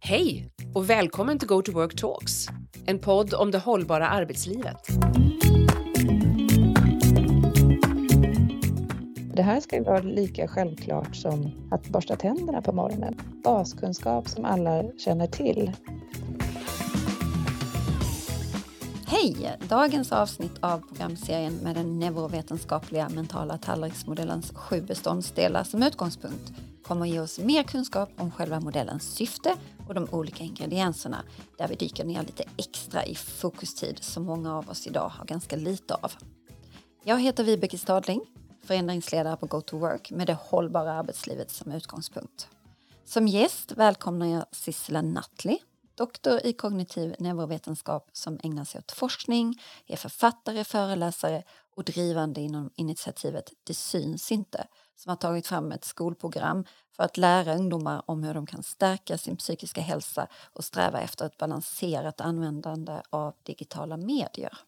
Hej och välkommen till Go to Work Talks, en podd om det hållbara arbetslivet. Det här ska vara lika självklart som att borsta tänderna på morgonen. Baskunskap som alla känner till. Hej! Dagens avsnitt av programserien med den neurovetenskapliga mentala tallriksmodellens sju beståndsdelar som utgångspunkt kommer att ge oss mer kunskap om själva modellens syfte och de olika ingredienserna där vi dyker ner lite extra i fokustid som många av oss idag har ganska lite av. Jag heter Vibeke Stadling, förändringsledare på Go to Work med det hållbara arbetslivet som utgångspunkt. Som gäst välkomnar jag Sissela Nattli doktor i kognitiv neurovetenskap som ägnar sig åt forskning, är författare, föreläsare och drivande inom initiativet Det syns inte som har tagit fram ett skolprogram för att lära ungdomar om hur de kan stärka sin psykiska hälsa och sträva efter ett balanserat användande av digitala medier.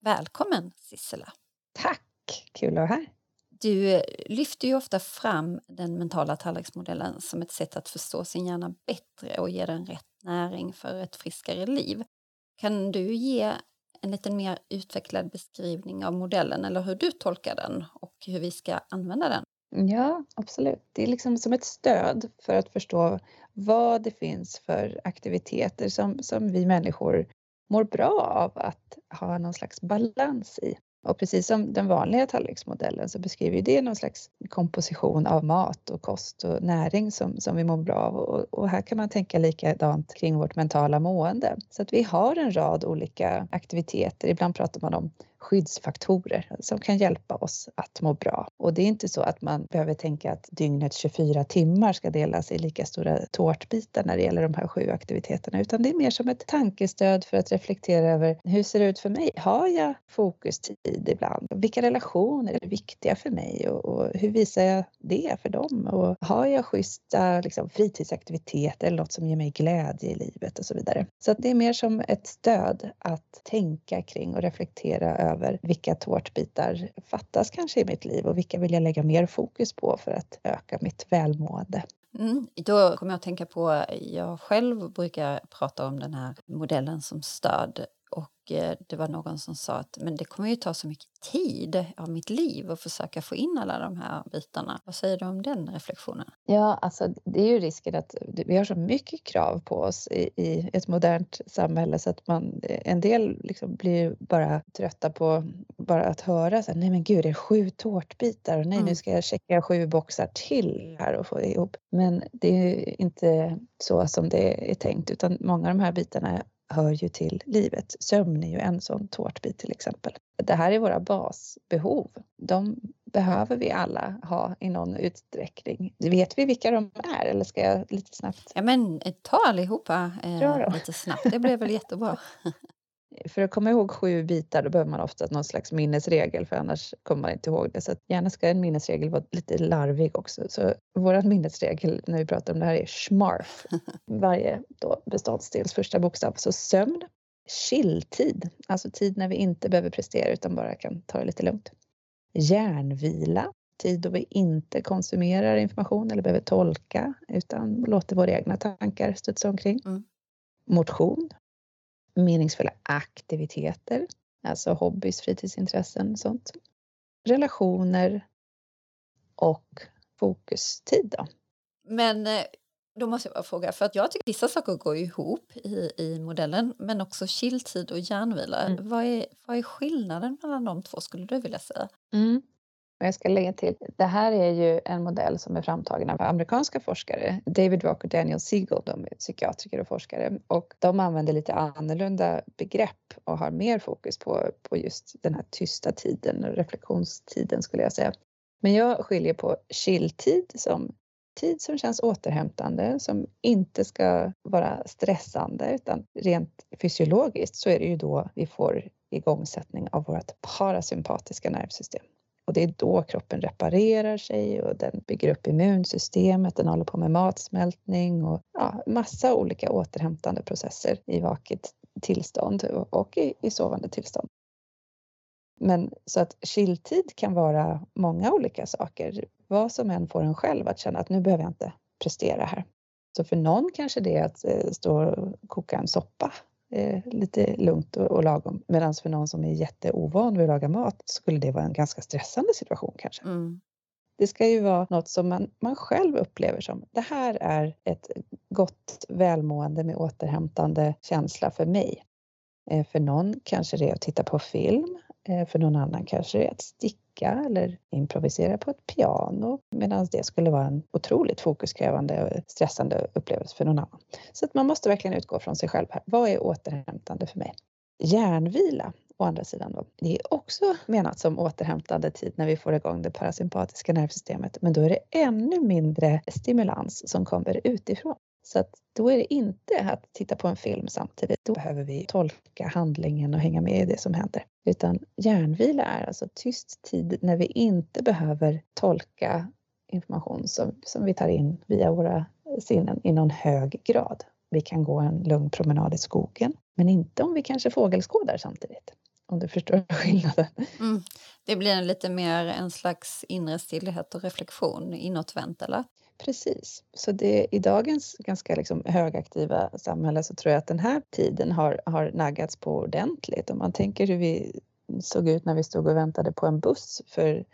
Välkommen Sissela! Tack! Kul att vara här. Du lyfter ju ofta fram den mentala tallriksmodellen som ett sätt att förstå sin hjärna bättre och ge den rätt näring för ett friskare liv. Kan du ge en lite mer utvecklad beskrivning av modellen eller hur du tolkar den och hur vi ska använda den? Ja, absolut. Det är liksom som ett stöd för att förstå vad det finns för aktiviteter som, som vi människor mår bra av att ha någon slags balans i. Och precis som den vanliga tallriksmodellen så beskriver det någon slags komposition av mat och kost och näring som, som vi mår bra av. Och, och här kan man tänka likadant kring vårt mentala mående. Så att vi har en rad olika aktiviteter. Ibland pratar man om skyddsfaktorer som kan hjälpa oss att må bra. Och det är inte så att man behöver tänka att dygnet 24 timmar ska delas i lika stora tårtbitar när det gäller de här sju aktiviteterna, utan det är mer som ett tankestöd för att reflektera över hur ser det ut för mig? Har jag fokustid ibland? Vilka relationer är viktiga för mig och, och hur visar jag det för dem? Och har jag schyssta liksom, fritidsaktiviteter eller något som ger mig glädje i livet och så vidare? Så att det är mer som ett stöd att tänka kring och reflektera över över vilka tårtbitar fattas kanske i mitt liv och vilka vill jag lägga mer fokus på för att öka mitt välmående. Mm, då kommer jag att tänka på, jag själv brukar prata om den här modellen som stöd det var någon som sa att men det kommer ju ta så mycket tid av mitt liv att försöka få in alla de här bitarna. Vad säger du om den reflektionen? Ja, alltså det är ju risken att vi har så mycket krav på oss i, i ett modernt samhälle så att man, en del liksom blir bara trötta på bara att höra så här, nej men gud, det är sju tårtbitar och nej, mm. nu ska jag checka sju boxar till här och få det ihop. Men det är ju inte så som det är tänkt utan många av de här bitarna hör ju till livet. Sömn är ju en sån tårtbit till exempel. Det här är våra basbehov. De behöver vi alla ha i någon utsträckning. Vet vi vilka de är eller ska jag lite snabbt? Ja men ta allihopa eh, lite snabbt, det blev väl jättebra. För att komma ihåg sju bitar då behöver man ofta någon slags minnesregel för annars kommer man inte ihåg det. Så gärna ska en minnesregel vara lite larvig också. Så vår minnesregel när vi pratar om det här är SMARF. Varje då beståndsdels första bokstav. Så sömn, chilltid, alltså tid när vi inte behöver prestera utan bara kan ta det lite lugnt. Hjärnvila, tid då vi inte konsumerar information eller behöver tolka utan låter våra egna tankar studsa omkring. Mm. Motion, meningsfulla aktiviteter, alltså hobbys, fritidsintressen, sånt. Relationer och fokustid då. Men eh, då måste jag bara fråga, för att jag tycker vissa saker går ihop i, i modellen, men också chilltid och hjärnvila. Mm. Vad, är, vad är skillnaden mellan de två skulle du vilja säga? Mm. Och jag ska lägga till, det här är ju en modell som är framtagen av amerikanska forskare. David Rock och Daniel Siegel, de är psykiatriker och forskare och de använder lite annorlunda begrepp och har mer fokus på, på just den här tysta tiden och reflektionstiden skulle jag säga. Men jag skiljer på chilltid som tid som känns återhämtande, som inte ska vara stressande utan rent fysiologiskt så är det ju då vi får igångsättning av vårt parasympatiska nervsystem. Och det är då kroppen reparerar sig och den bygger upp immunsystemet, den håller på med matsmältning och ja, massa olika återhämtande processer i vaket tillstånd och i, i sovande tillstånd. Men så att chilltid kan vara många olika saker. Vad som än får en själv att känna att nu behöver jag inte prestera här. Så för någon kanske det är att eh, stå och koka en soppa eh, lite lugnt och, och lagom. Medan för någon som är jätteovan vid att laga mat skulle det vara en ganska stressande situation kanske. Mm. Det ska ju vara något som man, man själv upplever som det här är ett gott välmående med återhämtande känsla för mig. Eh, för någon kanske det är att titta på film. Eh, för någon annan kanske det är att sticka eller improvisera på ett piano medan det skulle vara en otroligt fokuskrävande och stressande upplevelse för någon annan. Så att man måste verkligen utgå från sig själv här. Vad är återhämtande för mig? Hjärnvila å andra sidan då, det är också menat som återhämtande tid när vi får igång det parasympatiska nervsystemet, men då är det ännu mindre stimulans som kommer utifrån. Så att då är det inte att titta på en film samtidigt. Då behöver vi tolka handlingen och hänga med i det som händer. Utan hjärnvila är alltså tyst tid när vi inte behöver tolka information som, som vi tar in via våra sinnen i någon hög grad. Vi kan gå en lugn promenad i skogen, men inte om vi kanske fågelskådar samtidigt. Om du förstår skillnaden. Mm. Det blir lite mer en slags inre stillhet och reflektion inåtvänt, eller? Precis. Så det, i dagens ganska liksom högaktiva samhälle så tror jag att den här tiden har, har naggats på ordentligt. Om man tänker hur vi såg ut när vi stod och väntade på en buss för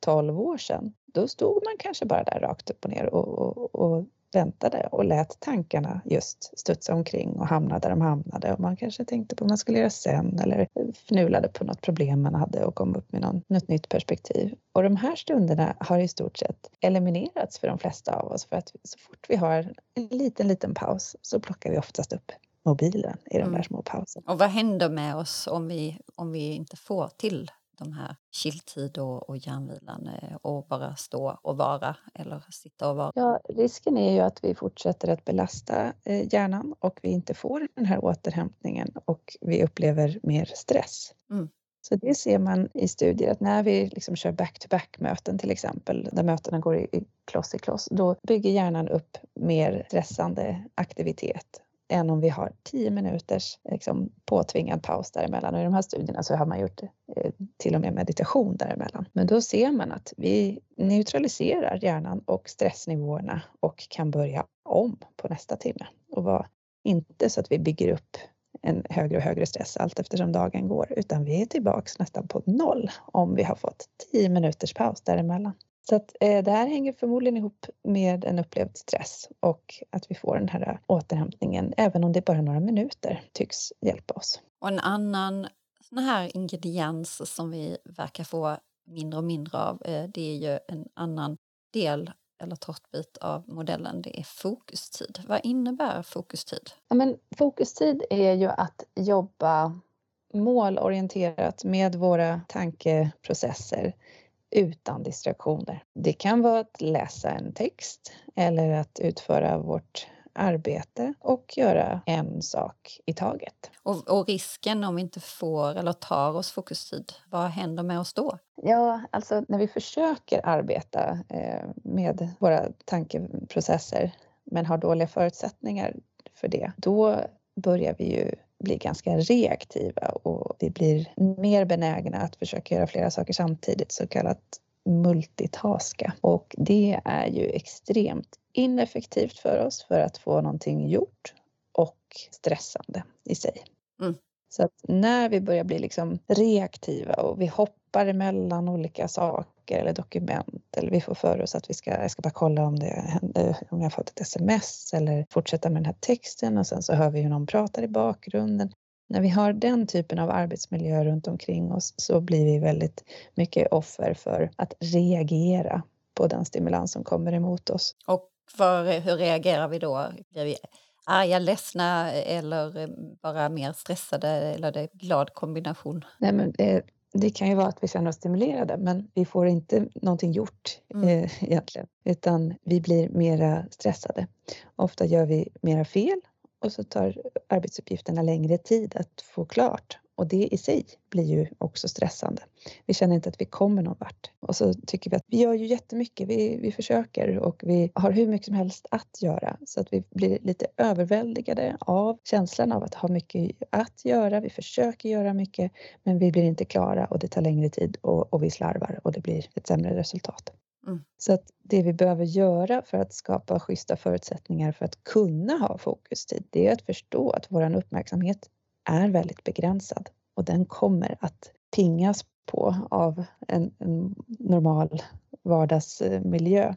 12 år sedan. Då stod man kanske bara där rakt upp och ner och, och, och väntade och lät tankarna just studsa omkring och hamna där de hamnade och man kanske tänkte på vad man skulle göra sen eller fnulade på något problem man hade och kom upp med någon, något nytt perspektiv. Och de här stunderna har i stort sett eliminerats för de flesta av oss för att så fort vi har en liten, liten paus så plockar vi oftast upp mobilen i den mm. där små pausen. Och vad händer med oss om vi, om vi inte får till de här chilltid och, och hjärnvilan eh, och bara stå och vara eller sitta och vara? Ja, risken är ju att vi fortsätter att belasta eh, hjärnan och vi inte får den här återhämtningen och vi upplever mer stress. Mm. Så det ser man i studier att när vi liksom kör back-to-back-möten till exempel, där mötena går i kloss i kloss, då bygger hjärnan upp mer stressande aktivitet än om vi har 10 minuters liksom, påtvingad paus däremellan. Och i de här studierna så har man gjort eh, till och med meditation däremellan. Men då ser man att vi neutraliserar hjärnan och stressnivåerna och kan börja om på nästa timme. Och var inte så att vi bygger upp en högre och högre stress allt eftersom dagen går, utan vi är tillbaks nästan på noll om vi har fått 10 minuters paus däremellan. Så att, eh, det här hänger förmodligen ihop med en upplevd stress och att vi får den här återhämtningen, även om det är bara några minuter, tycks hjälpa oss. Och en annan sån här ingrediens som vi verkar få mindre och mindre av, eh, det är ju en annan del eller tårtbit av modellen, det är fokustid. Vad innebär fokustid? Ja, men fokustid är ju att jobba målorienterat med våra tankeprocesser utan distraktioner. Det kan vara att läsa en text eller att utföra vårt arbete och göra en sak i taget. Och, och, risken om vi inte får eller tar oss fokustid, vad händer med oss då? Ja, alltså när vi försöker arbeta eh, med våra tankeprocesser men har dåliga förutsättningar för det, då börjar vi ju blir ganska reaktiva och vi blir mer benägna att försöka göra flera saker samtidigt, så kallat multitaska. Och det är ju extremt ineffektivt för oss för att få någonting gjort och stressande i sig. Mm. Så att när vi börjar bli liksom reaktiva och vi hoppar emellan olika saker eller dokument eller vi får för oss att vi ska, jag ska bara kolla om det händer, om jag har fått ett sms eller fortsätta med den här texten och sen så hör vi hur någon pratar i bakgrunden. När vi har den typen av arbetsmiljö runt omkring oss så blir vi väldigt mycket offer för att reagera på den stimulans som kommer emot oss. Och för, hur reagerar vi då? Blir vi arga, ledsna eller bara mer stressade eller det är glad kombination? Nej, men det, kan ju vara att vi känner oss stimulerade men vi får inte någonting gjort mm. eh, egentligen utan vi blir mera stressade. Ofta gör vi mera fel och så tar arbetsuppgifterna längre tid att få klart och det i sig blir ju också stressande. Vi känner inte att vi kommer någon vart. Och så tycker vi att vi gör ju jättemycket. Vi, vi försöker och vi har hur mycket som helst att göra så att vi blir lite överväldigade av känslan av att ha mycket att göra. Vi försöker göra mycket men vi blir inte klara och det tar längre tid och, och vi slarvar och det blir ett sämre resultat. Mm. Så att det vi behöver göra för att skapa schyssta förutsättningar för att kunna ha fokustid, det är att förstå att vår uppmärksamhet är väldigt begränsad och den kommer att pingas på av en, en normal vardagsmiljö.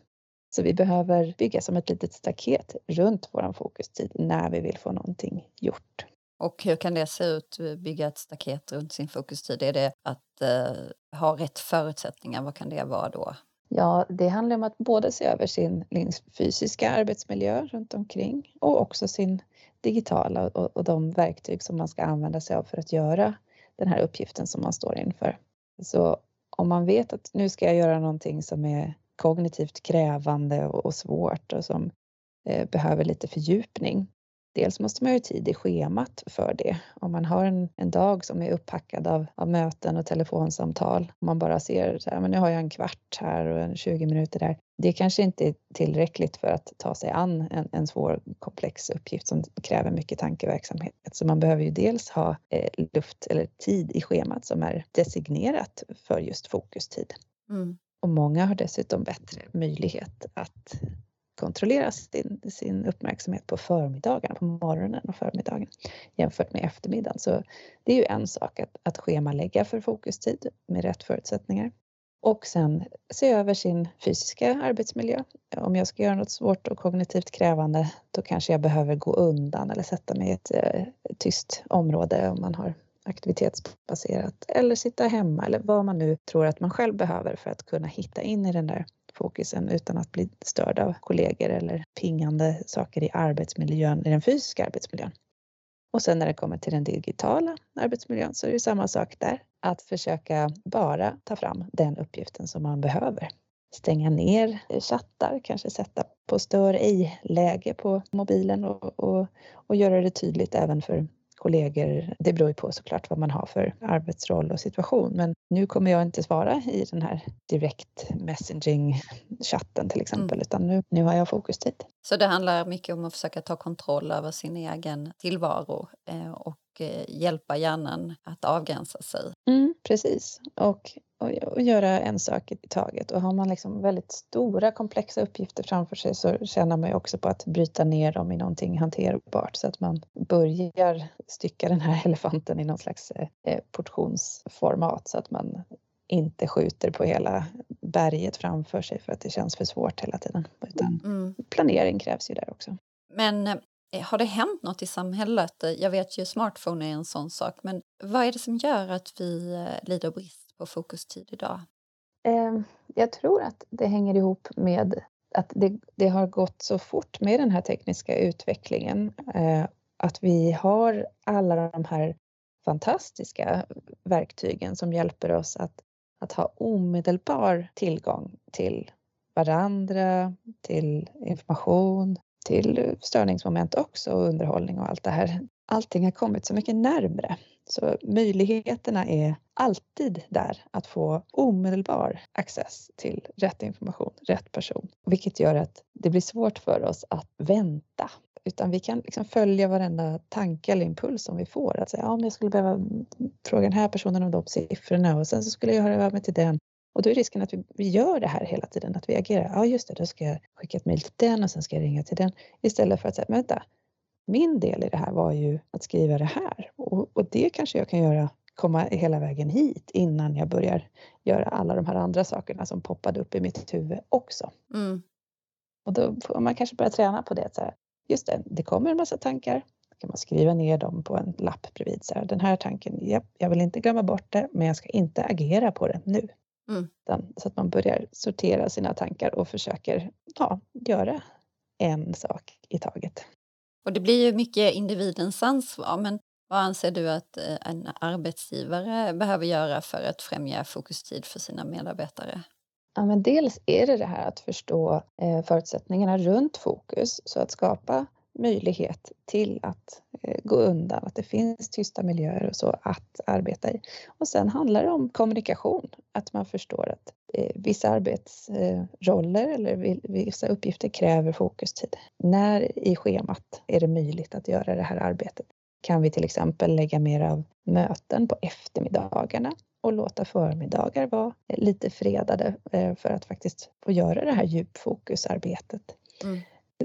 Så vi behöver bygga som ett litet staket runt vår fokustid när vi vill få någonting gjort. Och hur kan det se ut, bygga ett staket runt sin fokustid? Är det att eh, ha rätt förutsättningar? Vad kan det vara då? Ja, det handlar om att både se över sin fysiska arbetsmiljö runt omkring och också sin digitala och, och de verktyg som man ska använda sig av för att göra den här uppgiften som man står inför. Så om man vet att nu ska jag göra någonting som är kognitivt krävande och, och svårt och som eh, behöver lite fördjupning, Dels måste man ju tid i schemat för det. Om man har en, en dag som är upphackad av, av möten och telefonsamtal, om man bara ser så här, men nu har jag en kvart här och en 20 minuter där. Det kanske inte är tillräckligt för att ta sig an en, en svår komplex uppgift som kräver mycket tankeverksamhet. Så man behöver ju dels ha eh, luft eller tid i schemat som är designerat för just fokustid. Mm. Och många har dessutom bättre möjlighet att kontrollera sin, sin uppmärksamhet på förmiddagen, på morgonen och förmiddagen jämfört med eftermiddagen. Så det är ju en sak att, att schemalägga för fokustid med rätt förutsättningar. Och sen se över sin fysiska arbetsmiljö. Om jag ska göra något svårt och kognitivt krävande, då kanske jag behöver gå undan eller sätta mig i ett, eh, tyst område om man har aktivitetsbaserat eller sitta hemma eller vad man nu tror att man själv behöver för att kunna hitta in i den där fokusen utan att bli störd av kollegor eller pingande saker i arbetsmiljön, i den fysiska arbetsmiljön. Och sen när det kommer till den digitala arbetsmiljön så är det samma sak där. Att försöka bara ta fram den uppgiften som man behöver. Stänga ner chattar, kanske sätta på stör ej-läge på mobilen och, och, och göra det tydligt även för kollegor. Det beror ju på såklart vad man har för arbetsroll och situation. Men nu kommer jag inte svara i den här direkt messaging-chatten till exempel, mm. utan nu, nu har jag fokustid. Så det handlar mycket om att försöka ta kontroll över sin egen tillvaro eh, och eh, hjälpa hjärnan att avgränsa sig. Mm, precis, och, och, och, göra en sak i taget. Och har man liksom väldigt stora komplexa uppgifter framför sig så tjänar man ju också på att bryta ner dem i någonting hanterbart så att man börjar stycka den här elefanten i någon slags eh, portionsformat så att man inte skjuter på hela berget framför sig för att det känns för svårt hela tiden. Utan mm. planering krävs ju där också. Men eh, har det hänt något i samhället? Jag vet ju smartphone är en sån sak, men vad är det som gör att vi eh, lider brist på fokustid idag? Ehm, jag tror att det hänger ihop med att det, det har gått så fort med den här tekniska utvecklingen. Eh, att vi har alla de här fantastiska verktygen som hjälper oss att att ha omedelbar tillgång till varandra, till information, till störningsmoment också och underhållning och allt det här. Allting har kommit så mycket närmre. Så möjligheterna är alltid där att få omedelbar access till rätt information, rätt person. Vilket gör att det blir svårt för oss att vänta utan vi kan liksom följa varenda tanke eller impuls som vi får. Att säga, ja, men jag skulle behöva fråga den här personen om de siffrorna och sen så skulle jag höra av mig till den. Och då är risken att vi, vi gör det här hela tiden, att vi agerar. Ja, just det, då ska jag skicka ett mejl till den och sen ska jag ringa till den. Istället för att säga, vänta, min del i det här var ju att skriva det här och, och det kanske jag kan göra komma hela vägen hit innan jag börjar göra alla de här andra sakerna som poppade upp i mitt huvud också. Mm. Och då får man kanske börja träna på det. Så här, just det, det kommer en massa tankar. Då kan man skriva ner dem på en lapp bredvid. Så här, den här tanken, ja, jag vill inte glömma bort det, men jag ska inte agera på det nu. Mm. Så att man börjar sortera sina tankar och försöker ja, göra en sak i taget. Och det blir ju mycket individens ansvar, men vad anser du att eh, en arbetsgivare behöver göra för att främja fokustid för sina medarbetare? Ja, men dels är det det här att förstå eh, förutsättningarna runt fokus, så att skapa möjlighet till att eh, gå undan, att det finns tysta miljöer och så att arbeta i. Och sen handlar det om kommunikation, att man förstår att vissa arbetsroller eller vissa uppgifter kräver fokustid. När i schemat är det möjligt att göra det här arbetet? Kan vi till exempel lägga mer av möten på eftermiddagarna och låta förmiddagar vara lite fredade eh, för att faktiskt få göra det här djupfokusarbetet. Mm.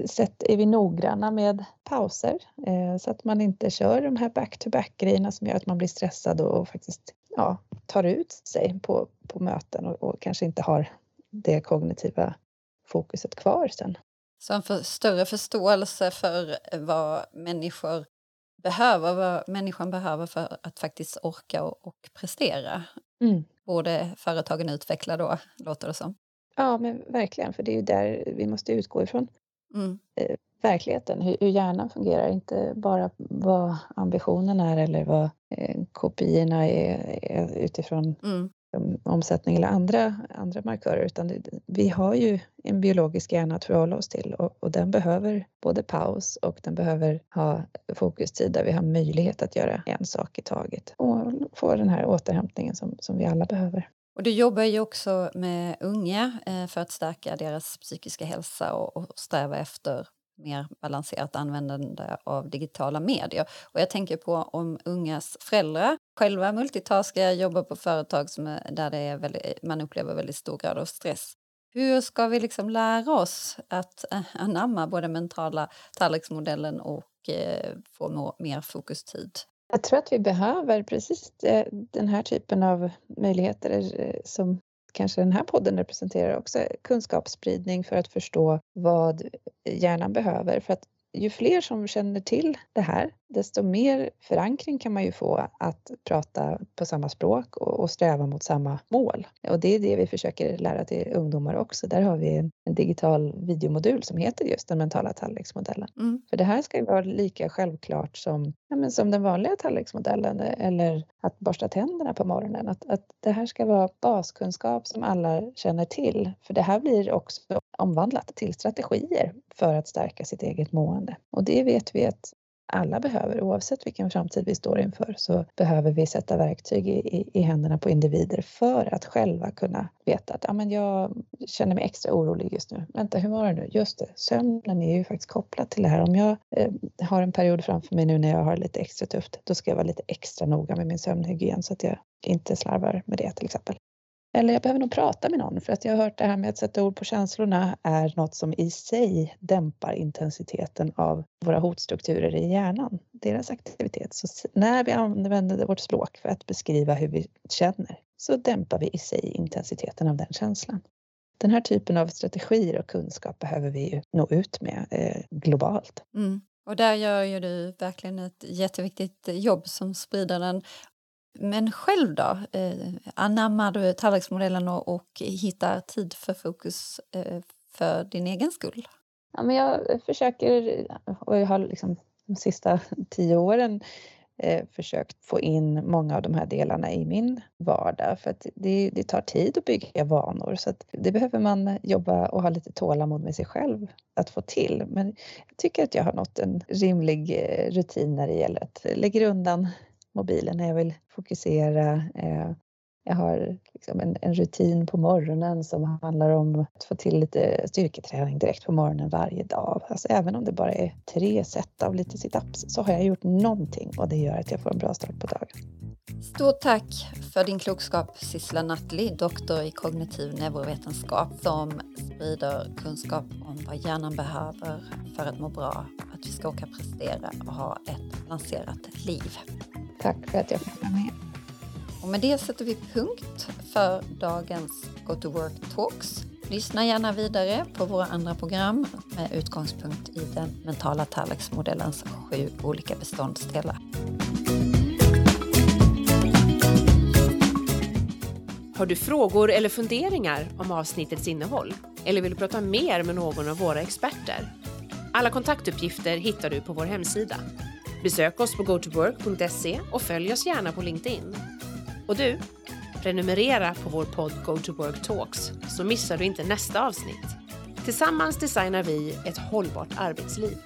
Sätt, är vi noggranna med pauser eh, så att man inte kör de här back-to-back grejerna som gör att man blir stressad och faktiskt ja, tar ut sig på, på möten och, och kanske inte har det kognitiva fokuset kvar sen. Så en för, större förståelse för vad människor behöver, vad människan behöver för att faktiskt orka och, och prestera. Mm. Borde företagen utveckla då, låter det som. Ja, men verkligen, för det är ju där vi måste utgå ifrån. Mm. Eh, verkligheten, hur, hur hjärnan fungerar, inte bara vad ambitionen är eller vad eh, kopiorna är, är utifrån mm Um, omsättning eller andra, andra markörer utan det, vi har ju en biologisk hjärna att förhålla oss till och, och, den behöver både paus och den behöver ha fokustid där vi har möjlighet att göra en sak i taget och få den här återhämtningen som, som vi alla behöver. Och du jobbar ju också med unga eh, för att stärka deras psykiska hälsa och, och sträva efter mer balanserat användande av digitala medier. Och jag tänker på om ungas föräldrar själva multitaskar, jobbar på företag som är, där det är väldigt, man upplever väldigt stor grad av stress. Hur ska vi liksom lära oss att eh, anamma både mentala tallriksmodellen och eh, få mer fokustid? Jag tror att vi behöver precis eh, den här typen av möjligheter eh, som kanske den här podden representerar också kunskapsspridning för att förstå vad hjärnan behöver. För att ju fler som känner till det här, desto mer förankring kan man ju få att prata på samma språk och, sträva mot samma mål. Och det är det vi försöker lära till ungdomar också. Där har vi en, en digital videomodul som heter just den mentala tallriksmodellen. Mm. För det här ska ju vara lika självklart som, ja, men som den vanliga tallriksmodellen eh, eller att borsta tänderna på morgonen. Att, att det här ska vara baskunskap som alla känner till. För det här blir också omvandlat till strategier för att stärka sitt eget mående. Och det vet vi att alla behöver, oavsett vilken framtid vi står inför, så behöver vi sätta verktyg i, i, i händerna på individer för att själva kunna veta att ja, men jag känner mig extra orolig just nu. Vänta, hur var det nu? Just det, sömnen är ju faktiskt kopplad till det här. Om jag eh, har en period framför mig nu när jag har lite extra tufft, då ska jag vara lite extra noga med min sömnhygien så att jag inte slarvar med det till exempel. Eller jag behöver nog prata med någon för att jag har hört det här med att sätta ord på känslorna är något som i sig dämpar intensiteten av våra hotstrukturer i hjärnan, deras aktivitet. Så när vi använder vårt språk för att beskriva hur vi känner så dämpar vi i sig intensiteten av den känslan. Den här typen av strategier och kunskap behöver vi ju nå ut med eh, globalt. Mm. Och där gör ju du verkligen ett jätteviktigt jobb som sprider den men själv då? Eh, anammar du tallriksmodellen och, och hittar tid för fokus eh, för din egen skull? Ja, men jag försöker, och jag har liksom de sista tio åren eh, försökt få in många av de här delarna i min vardag för att det, det tar tid att bygga vanor så att det behöver man jobba och ha lite tålamod med sig själv att få till. Men jag tycker att jag har nått en rimlig eh, rutin när det gäller att lägga undan mobilen när jag vill fokusera. Eh, jag har liksom en, en, rutin på morgonen som handlar om att få till lite styrketräning direkt på morgonen varje dag. Alltså även om det bara är tre set av lite situps så har jag gjort någonting och det gör att jag får en bra start på dagen. Stort tack för din klokskap Sissela Nattli, doktor i kognitiv neurovetenskap som sprider kunskap om vad hjärnan behöver för att må bra, att vi ska orka prestera och ha ett balanserat liv. Tack för att jag fick vara med. Och med det sätter vi punkt för dagens Go to Work Talks. Lyssna gärna vidare på våra andra program med utgångspunkt i den mentala tallriksmodellens sju olika beståndsdelar. Har du frågor eller funderingar om avsnittets innehåll? Eller vill du prata mer med någon av våra experter? Alla kontaktuppgifter hittar du på vår hemsida Besök oss på gotowork.se och följ oss gärna på LinkedIn. Och du, prenumerera på vår podd Go to Work Talks så missar du inte nästa avsnitt. Tillsammans designar vi ett hållbart arbetsliv.